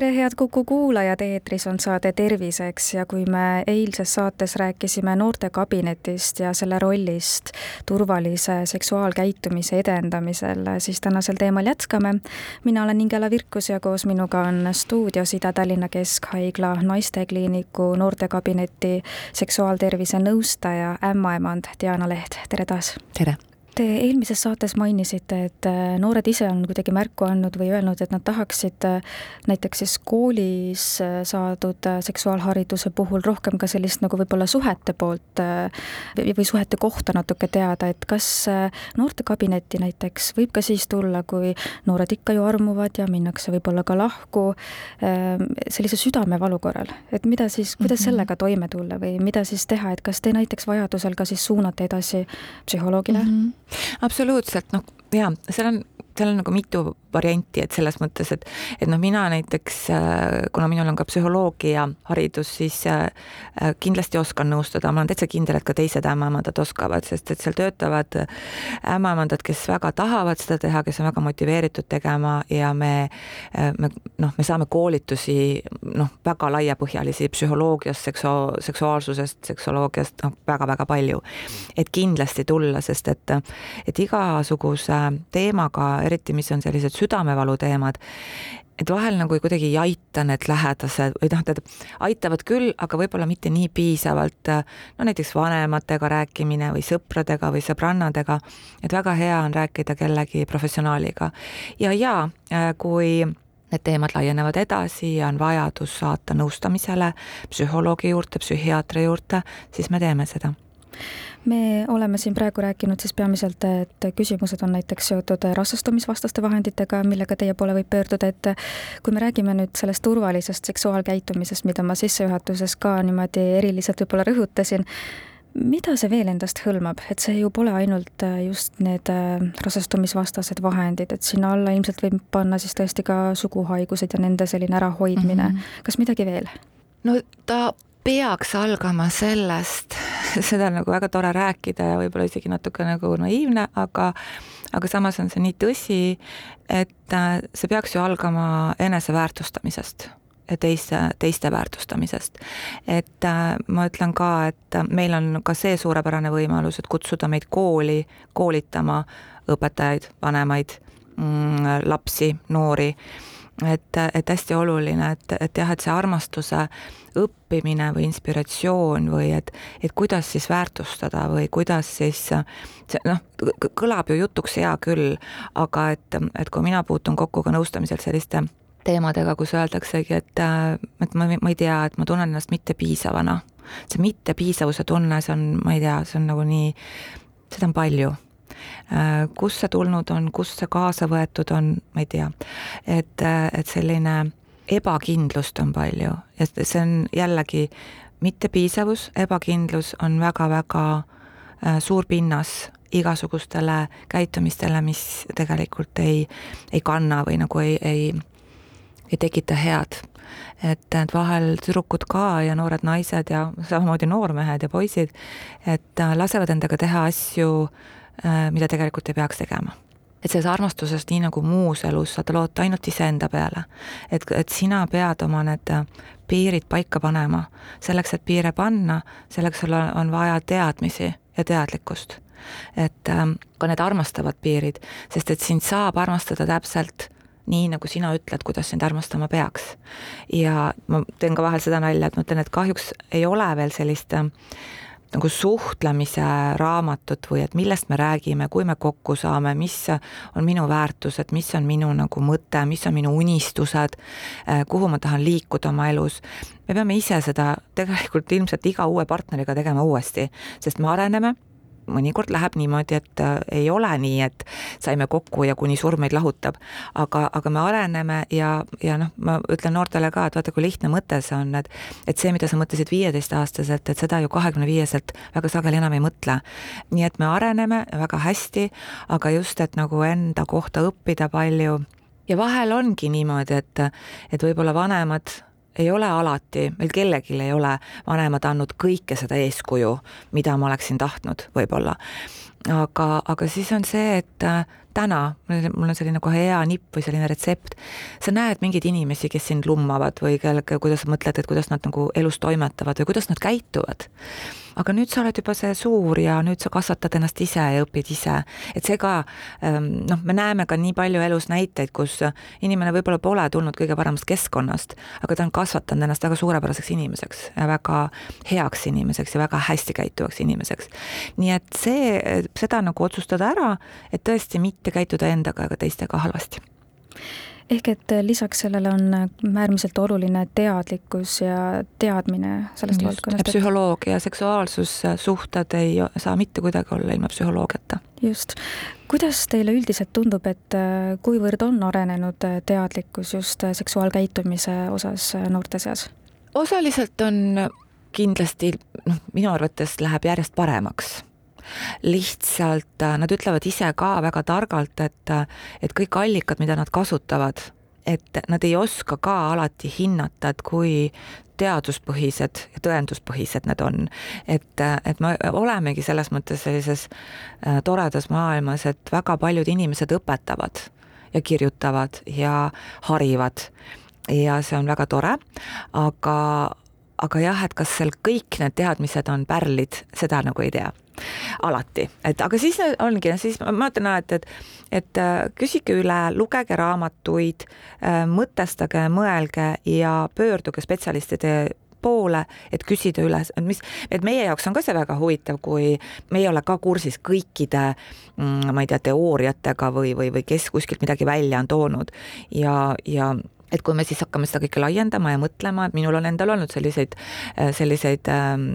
tere, head Kuku kuulajad, eetris on saade Terviseks ja kui me eilses saates rääkisime noortekabinetist ja selle rollist turvalise seksuaalkäitumise edendamisel, siis tänasel teemal jätkame. mina olen Ingela Virkus ja koos minuga on stuudios Ida-Tallinna Keskhaigla naistekliiniku noortekabineti seksuaaltervise nõustaja, ämmaemand Diana Leht, tere taas! tere! Te eelmises saates mainisite, et äh, noored ise on kuidagi märku andnud või öelnud, et nad tahaksid äh, näiteks siis koolis äh, saadud seksuaalhariduse puhul rohkem ka sellist nagu võib-olla suhete poolt või suhete kohta natuke teada, et kas noortekabinetti näiteks võib ka siis tulla, kui noored ikka ju armuvad ja minnakse võib-olla ka lahku sellise südamevalu korral, et mida siis, kuidas mhm. sellega toime tulla või mida siis teha, et kas te näiteks vajadusel ka siis suunate edasi psühholoogile mm? -hmm absoluutselt, noh, jaa, seal on seal on nagu mitu varianti, et selles mõttes, et, et noh, mina näiteks, äh, kuna minul on ka psühholoogia haridus, siis äh, äh, kindlasti oskan nõustada, ma olen täitsa kindel, et ka teised ämmaemandad oskavad, sest et seal töötavad ämmaemandad, kes väga tahavad seda teha, kes on väga motiveeritud tegema ja me, me noh, me saame koolitusi noh, väga laiapõhjalisi psühholoogiast, seksu-, seksuaalsusest, seksoloogiast, noh, väga-väga palju. et kindlasti tulla, sest et, et igasuguse teemaga eriti mis on sellised südamevalu teemad, et vahel nagu kuidagi ei aita need lähedased või noh, tähendab, aitavad küll, aga võib-olla mitte nii piisavalt, no näiteks vanematega rääkimine või sõpradega või sõbrannadega, et väga hea on rääkida kellegi professionaaliga. ja, ja kui need teemad laienevad edasi ja on vajadus saata nõustamisele psühholoogi juurde, psühhiaatri juurde, siis me teeme seda me oleme siin praegu rääkinud siis peamiselt, et küsimused on näiteks seotud rassastumisvastaste vahenditega, millega teie poole võib pöörduda, et kui me räägime nüüd sellest turvalisest seksuaalkäitumisest, mida ma sissejuhatuses ka niimoodi eriliselt võib-olla rõhutasin, mida see veel endast hõlmab, et see ju pole ainult just need rasestumisvastased vahendid, et sinna alla ilmselt võib panna siis tõesti ka suguhaigused ja nende selline ärahoidmine mm, -hmm. kas midagi veel? no ta peaks algama sellest, seda on nagu väga tore rääkida ja võib-olla isegi natuke nagu naiivne, aga aga samas on see nii tõsi, et äh, see peaks ju algama eneseväärtustamisest ja teiste, teiste väärtustamisest. et äh, ma ütlen ka, et meil on ka see suurepärane võimalus, et kutsuda meid kooli koolitama õpetajaid, vanemaid mm,, lapsi, noori et, et hästi oluline, et, et jah, et see armastuse õppimine või inspiratsioon või et, et kuidas siis väärtustada või kuidas siis see noh, kõlab ju jutuks hea küll, aga et, et kui mina puutun kokku ka nõustamisel selliste teemadega, kus öeldaksegi, et, et ma, ma ei tea, et ma tunnen ennast mittepiisavana. see mittepiisavuse tunne, see on, ma ei tea, see on nagu nii, seda on palju kust see tulnud on, kust see kaasa võetud on, ma ei tea. et, äh, et selline ebakindlust on palju ja see on jällegi mittepiisavus, ebakindlus on väga-väga äh, suur pinnas igasugustele käitumistele, mis tegelikult ei, ei kanna või nagu ei, ei, ei tekita head. et, et vahel tüdrukud ka ja noored naised ja samamoodi noormehed ja poisid, et lasevad endaga teha asju äh, Äh, mida tegelikult ei peaks tegema. et selles armastuses, nii nagu muus elus, saad loota ainult iseenda peale. et, et sina pead oma need äh, piirid paika panema. selleks, et piire panna, selleks sul on, on vaja teadmisi ja teadlikkust. et ähm, ka need armastavad piirid, sest et sind saab armastada täpselt nii, nagu sina ütled, kuidas sind armastama peaks. ja ma teen ka vahel seda nalja, et ma ütlen, et kahjuks ei ole veel sellist äh, nagu suhtlemise raamatut või et millest me räägime, kui me kokku saame, mis on minu väärtused, mis on minu nagu mõte, mis on minu unistused, eh, kuhu ma tahan liikuda oma elus. me peame ise seda tegelikult ilmselt iga uue partneriga tegema uuesti, sest me areneme mõnikord läheb niimoodi, et äh, ei ole nii, et saime kokku ja kuni surm meid lahutab, aga, aga me areneme ja, ja noh, ma ütlen noortele ka, et vaata, kui lihtne mõte see on, et et see, mida sa mõtlesid viieteistaastaselt, et seda ju kahekümne viieselt väga sageli enam ei mõtle. nii et me areneme väga hästi, aga just, et nagu enda kohta õppida palju ja vahel ongi niimoodi, et, et võib-olla vanemad ei ole alati, meil kellelgi ei ole vanemad andnud kõike seda eeskuju, mida ma oleksin tahtnud võib-olla. aga, aga siis on see, et täna, mul on selline kohe hea nipp või selline retsept, sa näed mingeid inimesi, kes sind lummavad või kellega, kuidas sa mõtled, et kuidas nad nagu elus toimetavad või kuidas nad käituvad aga nüüd sa oled juba see suur ja nüüd sa kasvatad ennast ise ja õpid ise. et see ka, ähm, noh, me näeme ka nii palju elus näiteid, kus inimene võib-olla pole tulnud kõige paremast keskkonnast, aga ta on kasvatanud ennast väga suurepäraseks inimeseks ja väga heaks inimeseks ja väga hästi käituvaks inimeseks. nii et see, seda nagu otsustada ära, et tõesti mitte käituda endaga ega teistega halvasti ehk et äh, lisaks sellele on äh, äärmiselt oluline teadlikkus ja teadmine sellest Just, valdkonnast. psühholoogia, seksuaalsus, äh, suhted ei saa mitte kuidagi olla ilma psühholoogiata. just. kuidas teile üldiselt tundub, et kuivõrd on arenenud teadlikkus just seksuaalkäitumise osas noorte seas? osaliselt on kindlasti, noh, minu arvates läheb järjest paremaks lihtsalt äh, nad ütlevad ise ka väga targalt, et, äh, et kõik allikad, mida nad kasutavad, et nad ei oska ka alati hinnata, et kui teaduspõhised ja tõenduspõhised need on. et, äh, et me olemegi selles mõttes sellises toredas maailmas, et väga paljud inimesed õpetavad ja kirjutavad ja harivad ja see on väga tore, aga, aga jah, et kas seal kõik need teadmised on pärlid, seda nagu ei tea alati, et aga siis ongi, siis ma ütlen alati, et, et äh, küsige üle, lugege raamatuid, äh, mõtestage, mõelge ja pöörduge spetsialistide poole, et küsida üle, mis, et meie jaoks on ka see väga huvitav, kui me ei ole ka kursis kõikide mm, ma ei tea, teooriatega või, või, või kes kuskilt midagi välja on toonud. Ja, ja et kui me siis hakkame seda kõike laiendama ja mõtlema, et minul on endal olnud selliseid, selliseid ähm,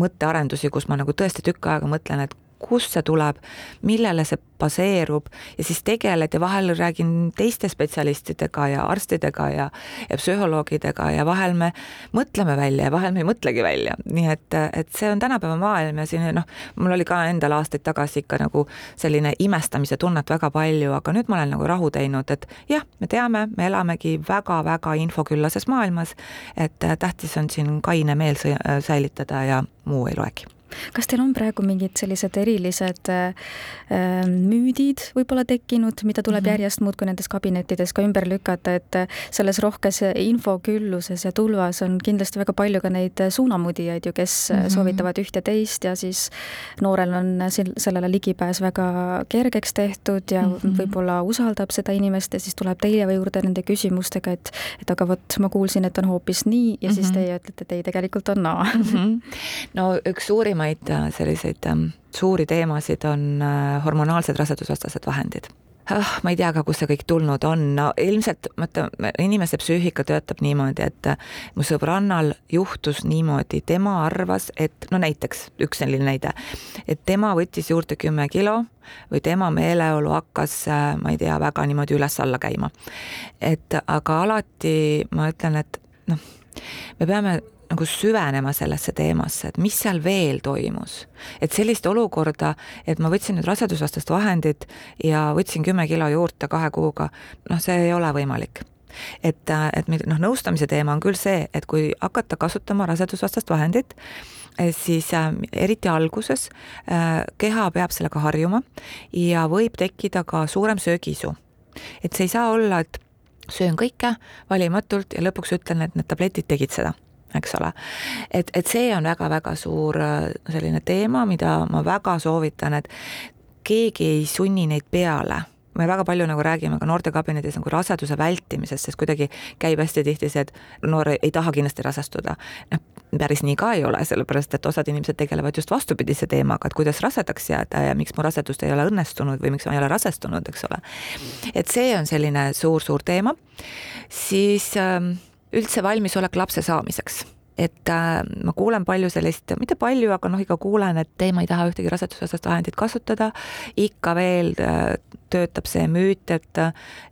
mõttearendusi, kus ma nagu tõesti tükk aega mõtlen, et kust see tuleb, millele see baseerub ja siis tegeled ja vahel räägin teiste spetsialistidega ja arstidega ja, ja psühholoogidega ja vahel me mõtleme välja ja vahel me ei mõtlegi välja, nii et, et see on tänapäeva maailm ja siin noh, mul oli ka endal aastaid tagasi ikka nagu selline imestamise tunnet väga palju, aga nüüd ma olen nagu rahu teinud, et jah, me teame, me elamegi väga-väga infoküllases maailmas, et tähtis on siin kaine meel säilitada ja muu ei loegi kas teil on praegu mingid sellised erilised äh, äh, müüdid võib-olla tekkinud, mida tuleb mm -hmm. järjest muudkui nendes kabinettides ka ümber lükata, et äh, selles rohkes infokülluses ja tulvas on kindlasti väga palju ka neid suunamudijaid ju, kes mm -hmm. soovitavad üht ja teist ja siis noorel on sellele ligipääs väga kergeks tehtud ja mm -hmm. võib-olla usaldab seda inimest ja siis tuleb teie juurde nende küsimustega, et et aga vot, ma kuulsin, et on hoopis nii ja mm -hmm. siis mhm. teie ütlete, et ei, tegelikult on naa mm. -hmm. no üks suurimaid suuremaid äh, selliseid ähm, suuri teemasid on äh, hormonaalsed rasedusvastased vahendid. Ah, ma ei tea ka, kust see kõik tulnud on, no ilmselt vaata, inimese psüühika töötab niimoodi, et äh, mu sõbrannal juhtus niimoodi, tema arvas, et no näiteks üks selline näide, et tema võttis juurde kümme kilo või tema meeleolu hakkas, ma ei tea, väga niimoodi üles-alla käima. et aga alati ma ütlen, et noh, me peame nagu süvenema sellesse teemasse, et mis seal veel toimus. et sellist olukorda, et ma võtsin nüüd rasedusvastast vahendit ja võtsin kümme kilo juurde kahe kuuga, noh, see ei ole võimalik et, et noh, nõustamise teema on küll see, et kui hakata kasutama rasedusvastast vahendit, siis äh, eriti alguses äh, keha peab sellega harjuma ja võib tekkida ka suurem söögiisu. et see ei saa olla, et söön kõike valimatult ja lõpuks ütlen, et need tabletid tegid seda eks ole. et, et see on väga-väga suur äh, selline teema, mida ma väga soovitan, et keegi ei sunni neid peale me väga palju nagu räägime ka noortekabinetis nagu raseduse vältimisest, sest kuidagi käib hästi tihti see, et noor ei taha kindlasti rasestuda. noh, päris nii ka ei ole, sellepärast et osad inimesed tegelevad just vastupidise teemaga, et kuidas rasedaks jääda ja miks mu rasedust ei ole õnnestunud või miks ma ei ole rasestunud, eks ole. et see on selline suur-suur teema. siis ähm, üldse valmisolek lapse saamiseks et äh, ma kuulen palju sellist, mitte palju, aga noh, ikka kuulen, et ei, ma ei taha ühtegi rasedusvastast vahendit kasutada. ikka veel äh, töötab see müüt, et,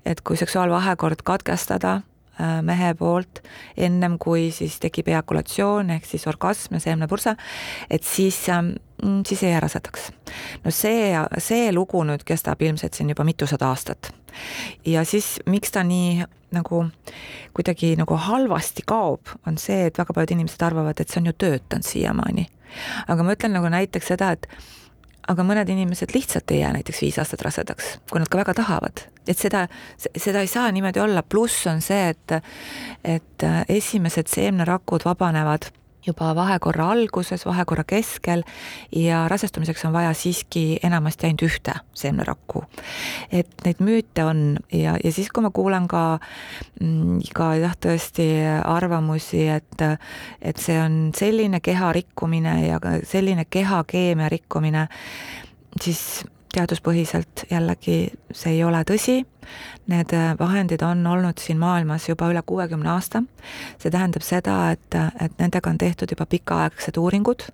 et kui seksuaalvahekord katkestada äh, mehe poolt ennem kui siis tekib eakulatsioon ehk siis orgasm ja seemnepurse, et siis ähm, siis ei jää rasedaks. no see, see lugu nüüd kestab ilmselt siin juba mitusada aastat. ja siis miks ta nii nagu kuidagi nagu halvasti kaob, on see, et väga paljud inimesed arvavad, et see on ju töötanud siiamaani. aga ma ütlen nagu näiteks seda, et aga mõned inimesed lihtsalt ei jää näiteks viis aastat rasedaks, kui nad ka väga tahavad. et seda, seda ei saa niimoodi olla, pluss on see, et, et esimesed seemnerakud vabanevad juba vahekorra alguses, vahekorra keskel ja rasestumiseks on vaja siiski enamasti ainult ühte seemnerakku. et neid müüte on ja, ja siis, kui ma kuulen ka, mm, ka jah, tõesti arvamusi, et, et see on selline keha rikkumine ja selline kehakeemia rikkumine, siis teaduspõhiselt jällegi see ei ole tõsi. Need vahendid on olnud siin maailmas juba üle kuuekümne aasta. see tähendab seda, et, et nendega on tehtud juba pikaaegsed uuringud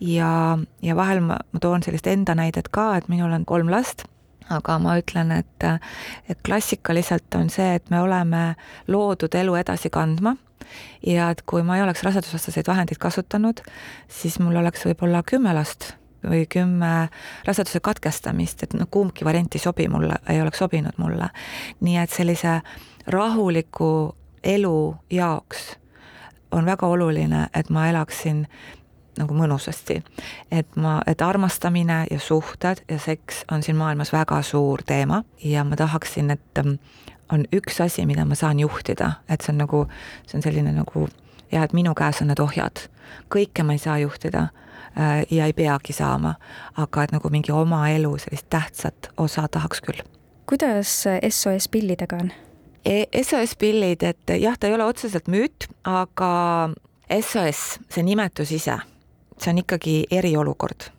ja, ja vahel ma, ma toon sellist enda näidet ka, et minul on kolm last aga ma ütlen, et, et klassikaliselt on see, et me oleme loodud elu edasi kandma ja et kui ma ei oleks rasedusvastaseid vahendeid kasutanud, siis mul oleks võib-olla kümme last või kümme raseduse katkestamist, et noh, kumbki variant ei sobi mulle, ei oleks sobinud mulle. nii et sellise rahuliku elu jaoks on väga oluline, et ma elaksin nagu mõnusasti. et ma, et armastamine ja suhted ja seks on siin maailmas väga suur teema ja ma tahaksin, et ähm, on üks asi, mida ma saan juhtida, et see on nagu, see on selline nagu jah, et minu käes on need ohjad. kõike ma ei saa juhtida ja ei peagi saama, aga et nagu mingi oma elu sellist tähtsat osa tahaks küll. kuidas SOS pillidega on? E, SOS pillid, et jah, ta ei ole otseselt müüt, aga SOS, see nimetus ise, see on ikkagi eriolukord.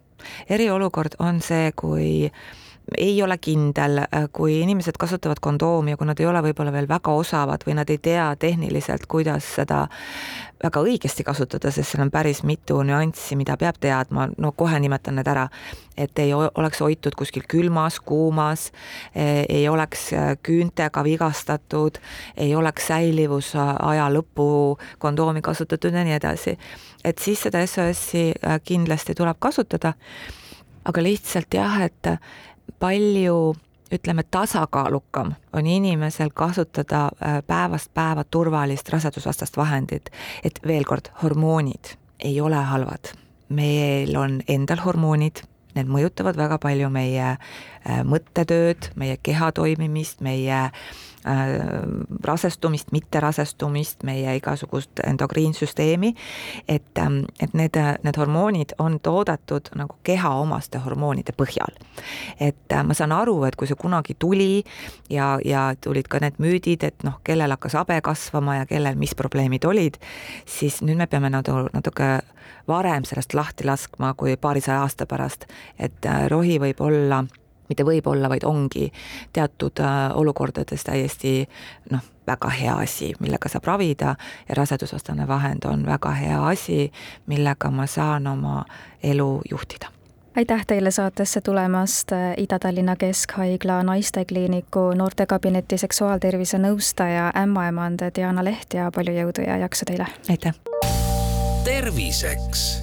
eriolukord on see, kui ei ole kindel, kui inimesed kasutavad kondoomi ja kui nad ei ole võib-olla veel väga osavad või nad ei tea tehniliselt, kuidas seda väga õigesti kasutada, sest seal on päris mitu nüanssi, mida peab teadma, no kohe nimetan need ära. et ei oleks hoitud kuskil külmas, kuumas, e, ei oleks küüntega vigastatud, ei oleks säilivusaja lõpu kondoomi kasutatud ja nii edasi. et siis seda SOS-i kindlasti tuleb kasutada, aga lihtsalt jah, et palju ütleme, tasakaalukam on inimesel kasutada äh, päevast päeva turvalist rasedusvastast vahendit, et veel kord, hormoonid ei ole halvad. meil on endal hormoonid, need mõjutavad väga palju meie äh, mõttetööd, meie keha toimimist, meie Äh, rasestumist, mitterasestumist, meie igasugust endokriinsüsteemi, et, ähm, et need, need hormoonid on toodetud nagu keha omaste hormoonide põhjal. et äh, ma saan aru, et kui see kunagi tuli ja, ja tulid ka need müüdid, et noh, kellel hakkas habe kasvama ja kellel mis probleemid olid, siis nüüd me peame natuke, natuke varem sellest lahti laskma kui paarisaja aasta pärast, et äh, rohi võib olla mitte võib-olla, vaid ongi teatud äh, olukordades täiesti noh, väga hea asi, millega saab ravida ja rasedusvastane vahend on väga hea asi, millega ma saan oma elu juhtida aitäh teile saatesse tulemast, Ida-Tallinna Keskhaigla naistekliiniku noortekabineti seksuaaltervise nõustaja, ämmaemand Diana Leht ja palju jõudu ja jaksu teile! aitäh! terviseks